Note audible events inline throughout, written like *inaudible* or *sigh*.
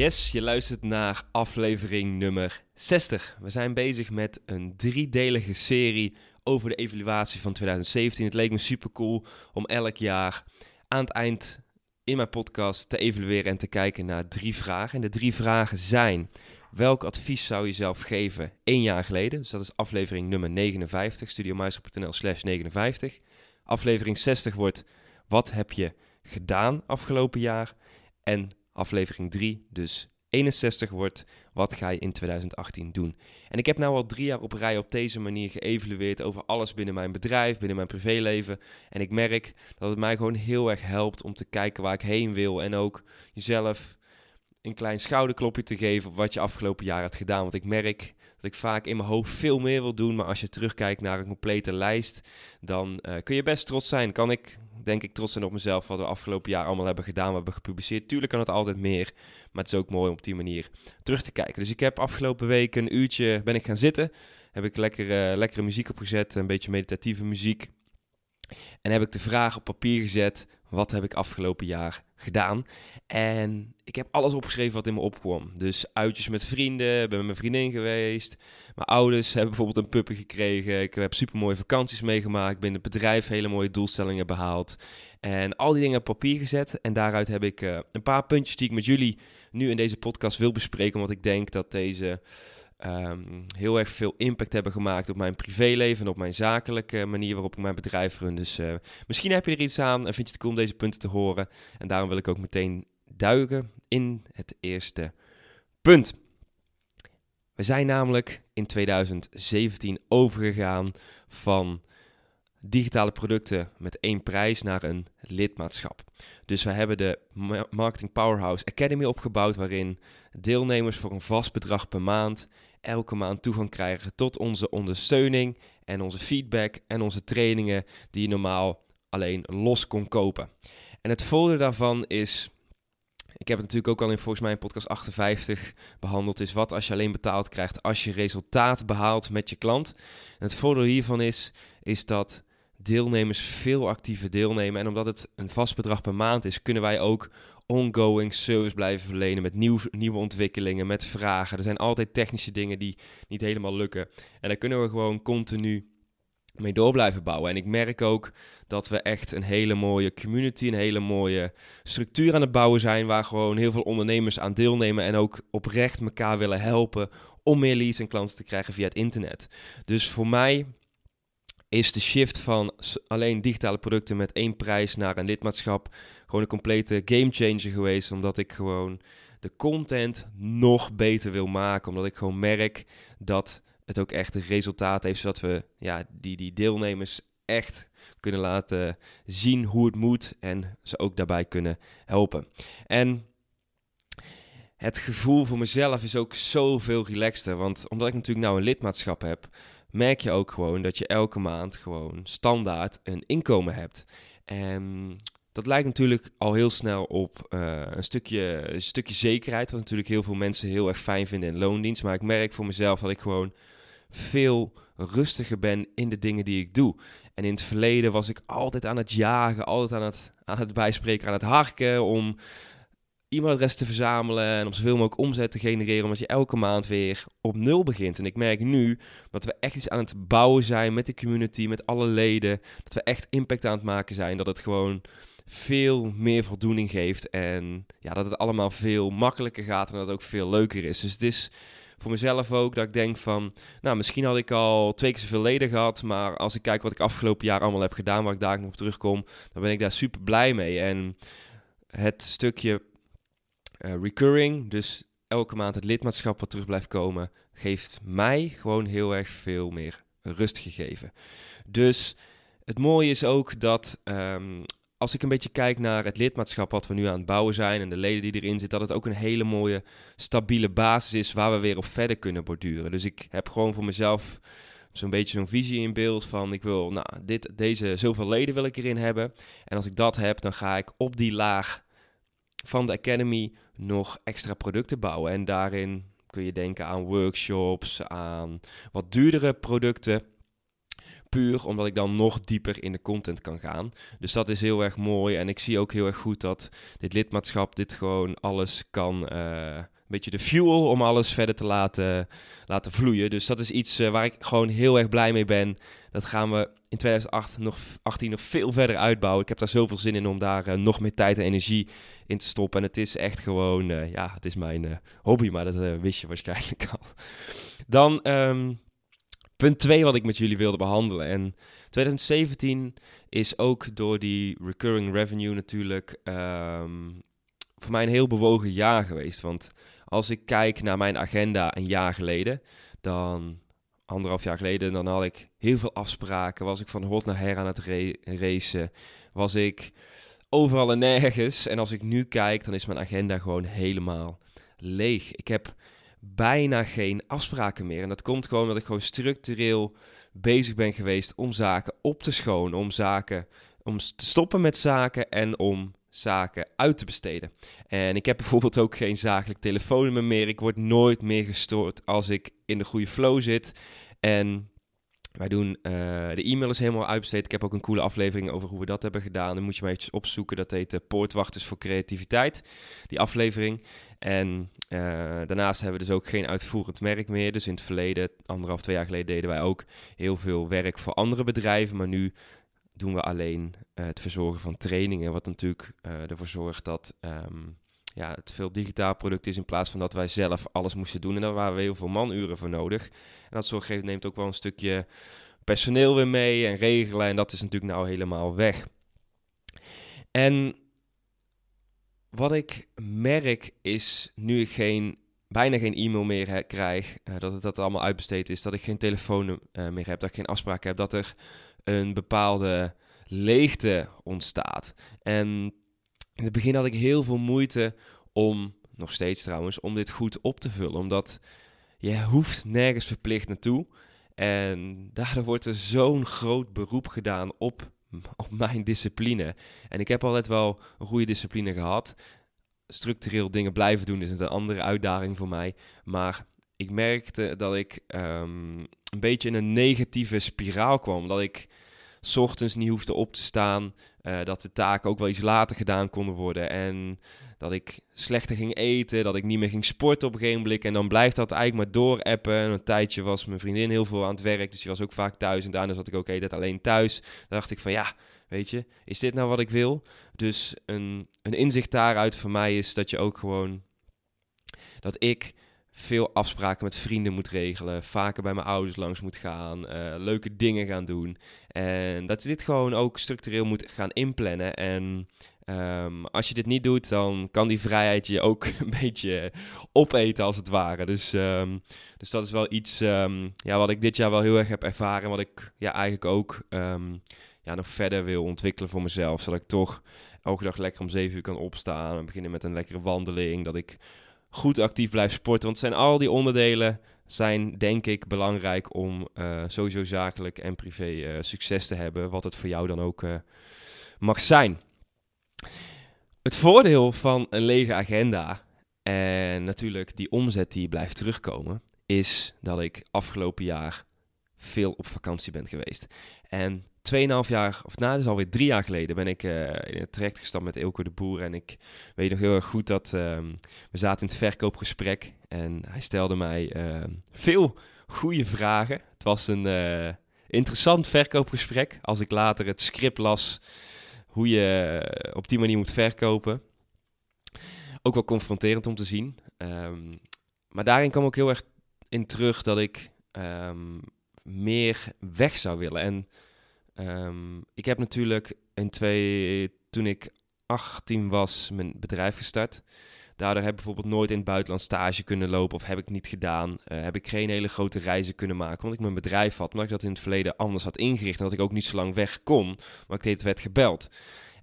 Yes, je luistert naar aflevering nummer 60. We zijn bezig met een driedelige serie over de evaluatie van 2017. Het leek me super cool om elk jaar aan het eind in mijn podcast te evalueren en te kijken naar drie vragen. En de drie vragen zijn: welk advies zou je zelf geven één jaar geleden? Dus dat is aflevering nummer 59, studiomeister.nl slash 59. Aflevering 60 wordt: wat heb je gedaan afgelopen jaar? En aflevering 3, dus 61 wordt, wat ga je in 2018 doen? En ik heb nou al drie jaar op rij op deze manier geëvalueerd over alles binnen mijn bedrijf, binnen mijn privéleven. En ik merk dat het mij gewoon heel erg helpt om te kijken waar ik heen wil en ook jezelf een klein schouderklopje te geven op wat je afgelopen jaar hebt gedaan. Want ik merk dat ik vaak in mijn hoofd veel meer wil doen, maar als je terugkijkt naar een complete lijst, dan uh, kun je best trots zijn. Kan ik denk ik trots zijn op mezelf wat we afgelopen jaar allemaal hebben gedaan, we hebben gepubliceerd. Tuurlijk kan het altijd meer, maar het is ook mooi om op die manier terug te kijken. Dus ik heb afgelopen week een uurtje ben ik gaan zitten, heb ik lekkere, lekkere muziek opgezet, een beetje meditatieve muziek. En heb ik de vraag op papier gezet, wat heb ik afgelopen jaar gedaan? En ik heb alles opgeschreven wat in me opkwam. Dus uitjes met vrienden, ben met mijn vriendin geweest. Mijn ouders hebben bijvoorbeeld een puppy gekregen. Ik heb super mooie vakanties meegemaakt. Binnen het bedrijf hele mooie doelstellingen behaald. En al die dingen op papier gezet. En daaruit heb ik uh, een paar puntjes die ik met jullie nu in deze podcast wil bespreken. Want ik denk dat deze um, heel erg veel impact hebben gemaakt op mijn privéleven en op mijn zakelijke manier waarop ik mijn bedrijf run. Dus uh, misschien heb je er iets aan en vind je het cool om deze punten te horen. En daarom wil ik ook meteen duiken in het eerste punt. We zijn namelijk in 2017 overgegaan van digitale producten met één prijs naar een lidmaatschap. Dus we hebben de Marketing Powerhouse Academy opgebouwd, waarin deelnemers voor een vast bedrag per maand elke maand toegang krijgen tot onze ondersteuning en onze feedback en onze trainingen die je normaal alleen los kon kopen. En het voordeel daarvan is ik heb het natuurlijk ook al in volgens mij in podcast 58 behandeld. Is wat als je alleen betaald krijgt als je resultaat behaalt met je klant. Het voordeel hiervan is, is dat deelnemers veel actiever deelnemen. En omdat het een vast bedrag per maand is, kunnen wij ook ongoing service blijven verlenen met nieuw, nieuwe ontwikkelingen, met vragen. Er zijn altijd technische dingen die niet helemaal lukken. En daar kunnen we gewoon continu mee door blijven bouwen. En ik merk ook dat we echt een hele mooie community, een hele mooie structuur aan het bouwen zijn, waar gewoon heel veel ondernemers aan deelnemen en ook oprecht elkaar willen helpen om meer leads en klanten te krijgen via het internet. Dus voor mij is de shift van alleen digitale producten met één prijs naar een lidmaatschap gewoon een complete gamechanger geweest, omdat ik gewoon de content nog beter wil maken, omdat ik gewoon merk dat het ook echt een resultaat heeft, zodat we ja, die, die deelnemers echt kunnen laten zien hoe het moet en ze ook daarbij kunnen helpen. En het gevoel voor mezelf is ook zoveel relaxter, want omdat ik natuurlijk nou een lidmaatschap heb, merk je ook gewoon dat je elke maand gewoon standaard een inkomen hebt. En dat lijkt natuurlijk al heel snel op uh, een, stukje, een stukje zekerheid, wat natuurlijk heel veel mensen heel erg fijn vinden in loondienst. Maar ik merk voor mezelf dat ik gewoon veel rustiger ben in de dingen die ik doe. En in het verleden was ik altijd aan het jagen, altijd aan het, aan het bijspreken, aan het harken om e-mailadres te verzamelen en om zoveel mogelijk omzet te genereren, omdat je elke maand weer op nul begint. En ik merk nu dat we echt iets aan het bouwen zijn met de community, met alle leden, dat we echt impact aan het maken zijn, dat het gewoon veel meer voldoening geeft en ja, dat het allemaal veel makkelijker gaat en dat ook veel leuker is. Dus het is voor mezelf ook dat ik denk van, nou misschien had ik al twee keer zoveel leden gehad, maar als ik kijk wat ik afgelopen jaar allemaal heb gedaan, waar ik daar nog op terugkom, dan ben ik daar super blij mee. En het stukje uh, recurring, dus elke maand het lidmaatschap wat terug blijft komen, geeft mij gewoon heel erg veel meer rust gegeven. Dus het mooie is ook dat um, als ik een beetje kijk naar het lidmaatschap wat we nu aan het bouwen zijn en de leden die erin zitten, dat het ook een hele mooie, stabiele basis is waar we weer op verder kunnen borduren. Dus ik heb gewoon voor mezelf zo'n beetje zo'n visie in beeld van ik wil, nou, dit, deze zoveel leden wil ik erin hebben. En als ik dat heb, dan ga ik op die laag van de Academy nog extra producten bouwen. En daarin kun je denken aan workshops, aan wat duurdere producten. Puur omdat ik dan nog dieper in de content kan gaan. Dus dat is heel erg mooi. En ik zie ook heel erg goed dat dit lidmaatschap dit gewoon alles kan. Uh, een beetje de fuel om alles verder te laten, laten vloeien. Dus dat is iets uh, waar ik gewoon heel erg blij mee ben. Dat gaan we in 2018 nog, 18 nog veel verder uitbouwen. Ik heb daar zoveel zin in om daar uh, nog meer tijd en energie in te stoppen. En het is echt gewoon, ja, het is mijn hobby, maar dat wist je waarschijnlijk al. Dan um, Punt 2 wat ik met jullie wilde behandelen. En 2017 is ook door die recurring revenue natuurlijk um, voor mij een heel bewogen jaar geweest. Want als ik kijk naar mijn agenda een jaar geleden, dan anderhalf jaar geleden, dan had ik heel veel afspraken. Was ik van hot naar her aan het racen. Was ik overal en nergens. En als ik nu kijk, dan is mijn agenda gewoon helemaal leeg. Ik heb bijna geen afspraken meer. En dat komt gewoon dat ik gewoon structureel bezig ben geweest om zaken op te schonen, om zaken, om te stoppen met zaken en om zaken uit te besteden. En ik heb bijvoorbeeld ook geen zakelijk telefoonnummer meer. Ik word nooit meer gestoord als ik in de goede flow zit. En wij doen uh, de e-mail is helemaal uitbesteed. Ik heb ook een coole aflevering over hoe we dat hebben gedaan. Dan moet je maar eventjes opzoeken. Dat heet de Poortwachters voor Creativiteit. Die aflevering. En uh, daarnaast hebben we dus ook geen uitvoerend merk meer. Dus in het verleden, anderhalf, twee jaar geleden, deden wij ook heel veel werk voor andere bedrijven. Maar nu doen we alleen uh, het verzorgen van trainingen. Wat natuurlijk uh, ervoor zorgt dat um, ja, het veel digitaal product is in plaats van dat wij zelf alles moesten doen. En daar waren we heel veel manuren voor nodig. En dat zorgt neemt ook wel een stukje personeel weer mee en regelen. En dat is natuurlijk nou helemaal weg. En wat ik merk is, nu ik geen, bijna geen e-mail meer krijg, uh, dat het dat allemaal uitbesteed is, dat ik geen telefoon uh, meer heb, dat ik geen afspraak heb, dat er een bepaalde leegte ontstaat. En in het begin had ik heel veel moeite om, nog steeds trouwens, om dit goed op te vullen, omdat je hoeft nergens verplicht naartoe. En daardoor wordt er zo'n groot beroep gedaan op op mijn discipline. En ik heb altijd wel een goede discipline gehad. Structureel dingen blijven doen is een andere uitdaging voor mij. Maar ik merkte dat ik um, een beetje in een negatieve spiraal kwam. Dat ik s ochtends niet hoefde op te staan. Uh, dat de taken ook wel iets later gedaan konden worden. En dat ik slechter ging eten, dat ik niet meer ging sporten op een gegeven moment. En dan blijft dat eigenlijk maar doorappen. En een tijdje was mijn vriendin heel veel aan het werk, dus die was ook vaak thuis. En daarna zat ik ook dat alleen thuis. Dan dacht ik van ja, weet je, is dit nou wat ik wil? Dus een, een inzicht daaruit voor mij is dat je ook gewoon, dat ik veel afspraken met vrienden moet regelen, vaker bij mijn ouders langs moet gaan, uh, leuke dingen gaan doen. En dat je dit gewoon ook structureel moet gaan inplannen. En Um, als je dit niet doet, dan kan die vrijheid je ook *laughs* een beetje opeten, als het ware. Dus, um, dus dat is wel iets um, ja, wat ik dit jaar wel heel erg heb ervaren. Wat ik ja, eigenlijk ook ja, nog verder wil ontwikkelen voor mezelf. Zodat ik toch elke dag lekker om 7 uur kan opstaan. En beginnen met een lekkere wandeling. Dat ik goed actief blijf sporten. Want zijn al die onderdelen zijn denk ik belangrijk om uh, sowieso zakelijk en privé uh, succes te hebben. Wat het voor jou dan ook uh, mag zijn. Het voordeel van een lege agenda en natuurlijk die omzet die blijft terugkomen, is dat ik afgelopen jaar veel op vakantie ben geweest. En 2,5 jaar, of nou, dat is alweer drie jaar geleden, ben ik uh, in het traject gestapt met Eelco de Boer. En ik weet nog heel erg goed dat uh, we zaten in het verkoopgesprek. En hij stelde mij uh, veel goede vragen. Het was een eh, interessant verkoopgesprek. Als ik later het script las, hoe je eh, op die manier moet verkopen. Ook wel confronterend om te zien. Um, maar daarin kwam ook heel erg in terug dat ik meer weg zou willen. En um, ik heb natuurlijk in twee, toen ik 18 was, mijn bedrijf gestart. Daardoor heb ik bijvoorbeeld nooit in het buitenland stage kunnen lopen of heb ik niet gedaan. Uh, heb ik geen hele grote reizen kunnen maken, want ik mijn bedrijf had. Maar ik dat in het verleden anders had ingericht en dat ik ook niet zo lang weg kon, maar ik deed werd gebeld.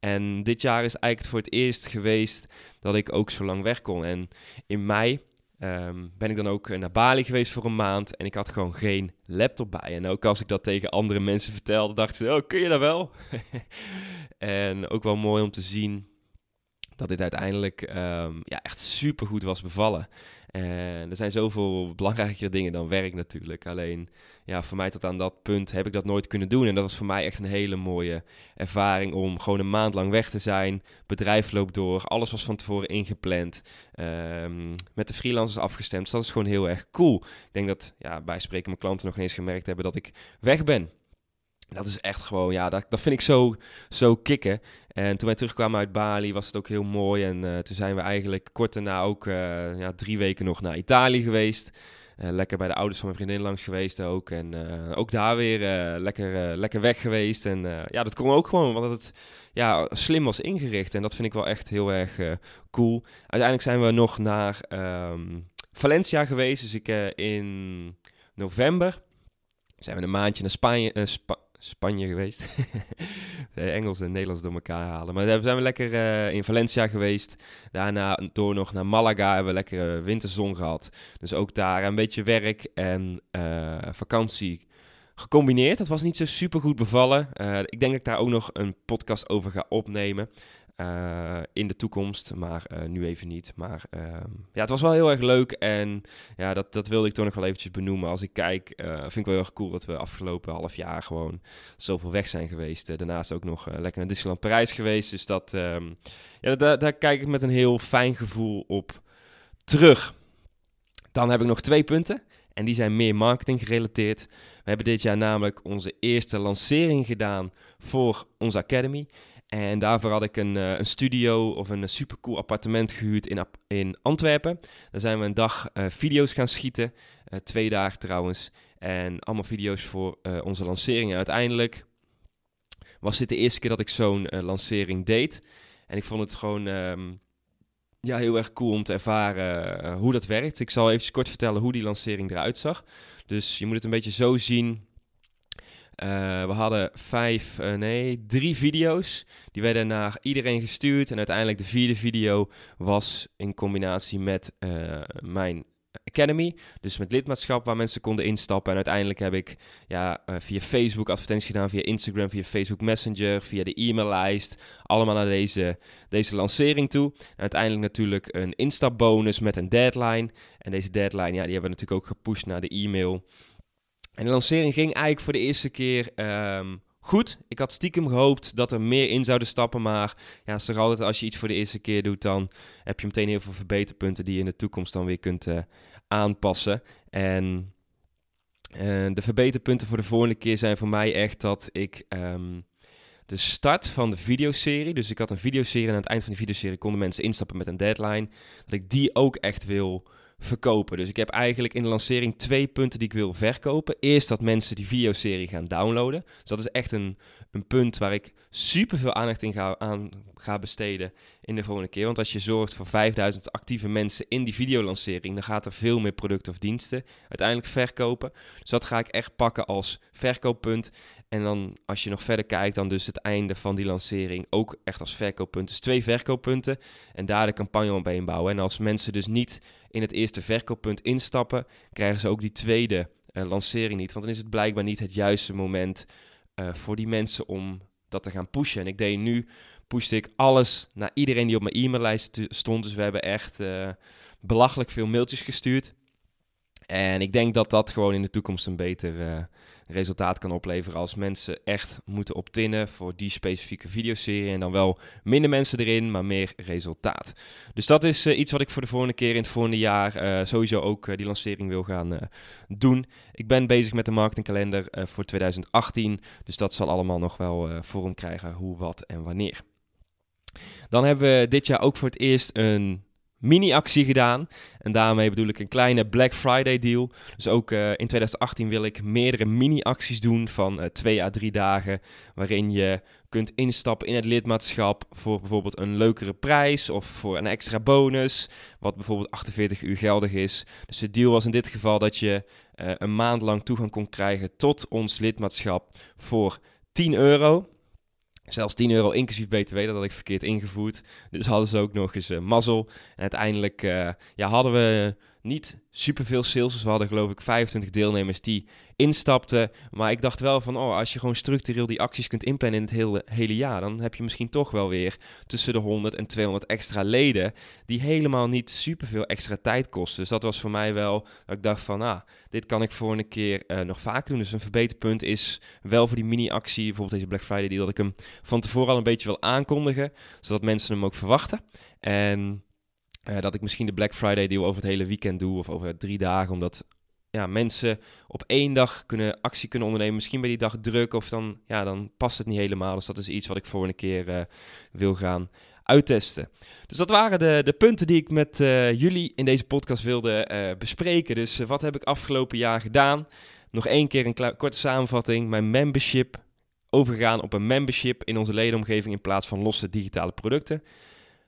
En dit jaar is eigenlijk voor het eerst geweest dat ik ook zo lang weg kon. En in mei ehm, ben ik dan ook naar Bali geweest voor een maand en ik had gewoon geen laptop bij. En ook als ik dat tegen andere mensen vertelde, dachten ze, oh, kun je dat wel? *laughs* en ook wel mooi om te zien dat dit uiteindelijk um, ja, echt super goed was bevallen. En er zijn zoveel belangrijkere dingen dan werk natuurlijk. Alleen ja, voor mij tot aan dat punt heb ik dat nooit kunnen doen. En dat was voor mij echt een hele mooie ervaring om gewoon een maand lang weg te zijn. Bedrijf loopt door, alles was van tevoren ingepland. Um, met de freelancers afgestemd. Dus dat is gewoon heel erg cool. Ik denk dat ja, bij spreken mijn klanten nog eens gemerkt hebben dat ik weg ben. Dat is echt gewoon, ja, dat, dat vind ik zo, zo kicken. En toen wij terugkwamen uit Bali was het ook heel mooi. En uh, toen zijn we eigenlijk kort daarna ook uh, ja, drie weken nog naar Italië geweest. Uh, lekker bij de ouders van mijn vriendin langs geweest ook. En ook daar weer lekker, lekker weg geweest. En ja, dat kon ook gewoon, want het ja, slim was ingericht. En dat vind ik wel echt heel erg cool. Uiteindelijk zijn we nog naar um, Valencia geweest. Dus ik in november zijn we een maandje naar Spanje, Spa Spanje geweest. *laughs* Engels en Nederlands door elkaar halen. Maar daar zijn we lekker uh, in Valencia geweest. Daarna door nog naar Malaga hebben we lekker winterzon gehad. Dus ook daar een beetje werk en vakantie gecombineerd. Dat was niet zo super goed bevallen. Ik denk dat ik daar ook nog een podcast over ga opnemen. Uh, in de toekomst, maar uh, nu even niet. Maar uh, ja, het was wel heel erg leuk en ja, dat, dat wilde ik toch nog wel eventjes benoemen. Als ik kijk, vind ik wel heel erg cool dat we afgelopen half jaar gewoon zoveel weg zijn geweest. daarnaast ook nog lekker naar Disneyland Parijs geweest. Dus dat, um, ja, daar, daar kijk ik met een heel fijn gevoel op terug. Dan heb ik nog twee punten en die zijn meer marketing gerelateerd. We hebben dit jaar namelijk onze eerste lancering gedaan voor onze Academy. En daarvoor had ik een, uh, een studio of een supercool appartement gehuurd in, in Antwerpen. Daar zijn we een dag uh, video's gaan schieten. Uh, twee dagen trouwens. En allemaal video's voor onze lancering. En uiteindelijk was dit de eerste keer dat ik zo'n lancering deed. En ik vond het gewoon um, ja, heel erg cool om te ervaren hoe dat werkt. Ik zal even kort vertellen hoe die lancering eruit zag. Dus je moet het een beetje zo zien we hadden vijf, uh, nee, drie video's. Die werden naar iedereen gestuurd. En uiteindelijk de vierde video was in combinatie met uh, mijn Academy. Dus met lidmaatschap waar mensen konden instappen. En uiteindelijk heb ik ja, via Facebook advertenties gedaan, via Instagram, via Facebook Messenger, via de e-maillijst. Allemaal naar deze, deze lancering toe. En uiteindelijk natuurlijk een instapbonus met een deadline. En deze deadline, ja, die hebben we natuurlijk ook gepusht naar de e-mail. En de lancering ging eigenlijk voor de eerste keer um, goed. Ik had stiekem gehoopt dat er meer in zouden stappen. Maar ja, het is altijd als je iets voor de eerste keer doet, dan heb je meteen heel veel verbeterpunten die je in de toekomst dan weer kunt uh, aanpassen. En uh, de verbeterpunten voor de volgende keer zijn voor mij echt dat ik um, de start van de videoserie, dus ik had een videoserie en aan het eind van die videoserie konden mensen instappen met een deadline, dat ik die ook echt wil verkopen. Dus ik heb eigenlijk in de lancering twee punten die ik wil verkopen. Eerst dat mensen die videoserie gaan downloaden. Dus dat is echt een, een punt waar ik super veel aandacht in ga, aan ga besteden in de volgende keer. Want als je zorgt voor 5000 actieve mensen in die videolancering, dan gaat er veel meer producten of diensten uiteindelijk verkopen. Dus dat ga ik echt pakken als verkooppunt. En dan als je nog verder kijkt, dan dus het einde van die lancering ook echt als verkooppunt. Dus twee verkooppunten en daar de campagne op bouwen. En als mensen dus niet in het eerste verkooppunt instappen, krijgen ze ook die tweede uh, lancering niet. Want dan is het blijkbaar niet het juiste moment uh, voor die mensen om dat te gaan pushen. En ik deed nu, pushte ik alles naar iedereen die op mijn e-maillijst stond. Dus we hebben echt uh, belachelijk veel mailtjes gestuurd. En ik denk dat dat gewoon in de toekomst een beter resultaat kan opleveren als mensen echt moeten optinnen voor die specifieke videoserie. En dan wel minder mensen erin, maar meer resultaat. Dus dat is uh, iets wat ik voor de volgende keer in het volgende jaar uh, sowieso ook uh, die lancering wil gaan doen. Ik ben bezig met de marketingkalender voor 2018. Dus dat zal allemaal nog wel vorm krijgen hoe, wat en wanneer. Dan hebben we dit jaar ook voor het eerst een mini-actie gedaan. En daarmee bedoel ik een kleine Black Friday deal. Dus ook uh, in 2018 wil ik meerdere mini-acties doen van uh, twee à drie dagen. Waarin je kunt instappen in het lidmaatschap voor bijvoorbeeld een leukere prijs of voor een extra bonus. Wat bijvoorbeeld 48 uur geldig is. Dus de deal was in dit geval dat je uh, een maand lang toegang kon krijgen tot ons lidmaatschap voor 10 euro. Zelfs 10 euro inclusief BTW, dat had ik verkeerd ingevoerd. Dus hadden ze ook nog eens uh, mazzel. En uiteindelijk uh, ja, hadden we niet superveel sales. Dus we hadden geloof ik 25 deelnemers die instapten. Maar ik dacht wel van, oh, als je gewoon structureel die acties kunt inplannen in het hele, hele jaar, dan heb je misschien toch wel weer tussen de 100 en 200 extra leden die helemaal niet superveel extra tijd kosten. Dus dat was voor mij wel, dat ik dacht van, ah, dit kan ik voor een keer uh, nog vaker doen. Dus een verbeterpunt is wel voor die mini-actie, bijvoorbeeld deze Black Friday, die dat ik hem van tevoren al een beetje wil aankondigen, zodat mensen hem ook verwachten. En uh, dat ik misschien de Black Friday deal over het hele weekend doe of over drie dagen, omdat ja, mensen op één dag kunnen actie kunnen ondernemen. Misschien bij die dag druk of dan, ja, dan past het niet helemaal. Dus dat is iets wat ik voor een keer uh, wil gaan uittesten. Dus dat waren de, de punten die ik met uh, jullie in deze podcast wilde bespreken. Dus wat heb ik afgelopen jaar gedaan? Nog één keer een korte samenvatting. Mijn membership overgegaan op een membership in onze ledenomgeving in plaats van losse digitale producten.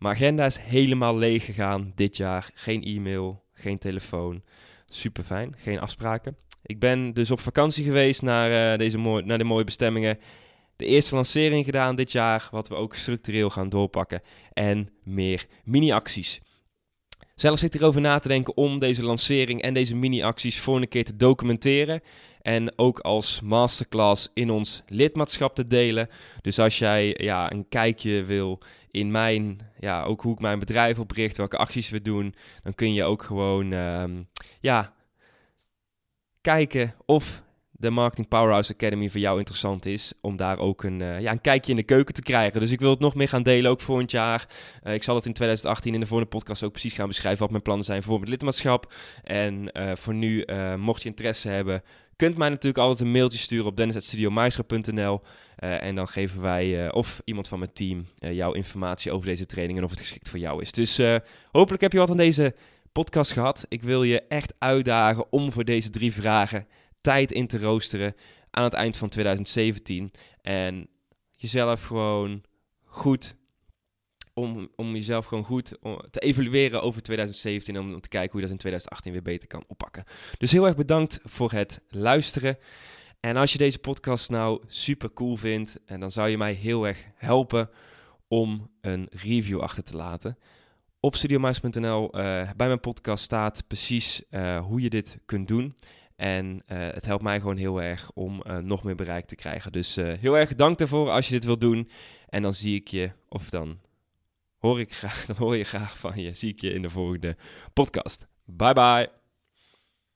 Mijn agenda is helemaal leeg gegaan dit jaar. Geen e-mail, geen telefoon. Super fijn, geen afspraken. Ik ben dus op vakantie geweest naar, uh, deze mooi, naar de mooie bestemmingen. De eerste lancering gedaan dit jaar, wat we ook structureel gaan doorpakken. En meer mini-acties. Zelf zit erover na te denken om deze lancering en deze mini-acties voor een keer te documenteren. En ook als masterclass in ons lidmaatschap te delen. Dus als jij ja, een kijkje wil in mijn, ja, ook hoe ik mijn bedrijf opricht, welke acties we doen, dan kun je ook gewoon, um, ja, kijken of de Marketing Powerhouse Academy voor jou interessant is. Om daar ook een, uh, ja, een kijkje in de keuken te krijgen. Dus ik wil het nog meer gaan delen, ook volgend jaar. Uh, ik zal het in 2018 in de volgende podcast ook precies gaan beschrijven wat mijn plannen zijn voor het lidmaatschap. En uh, voor nu, mocht je interesse hebben, kunt mij natuurlijk altijd een mailtje sturen op dennis.studiomaestra.nl uh, En dan geven wij, of iemand van mijn team, jouw informatie over deze training en of het geschikt voor jou is. Dus hopelijk heb je wat aan deze podcast gehad. Ik wil je echt uitdagen om voor deze drie vragen tijd in te roosteren aan het eind van 2017. En jezelf gewoon goed om, om jezelf gewoon goed te evalueren over 2017 en om te kijken hoe je dat in 2018 weer beter kan oppakken. Dus heel erg bedankt voor het luisteren. En als je deze podcast nou super cool vindt, en dan zou je mij heel erg helpen om een review achter te laten. Op studiomuis.nl uh, bij mijn podcast staat precies uh, hoe je dit kunt doen. En uh, het helpt mij gewoon heel erg om nog meer bereik te krijgen. Dus heel erg dank daarvoor als je dit wilt doen. En dan zie ik je, of dan hoor ik graag, *laughs* dan hoor je graag van je. Zie ik je in de volgende podcast. Bye bye.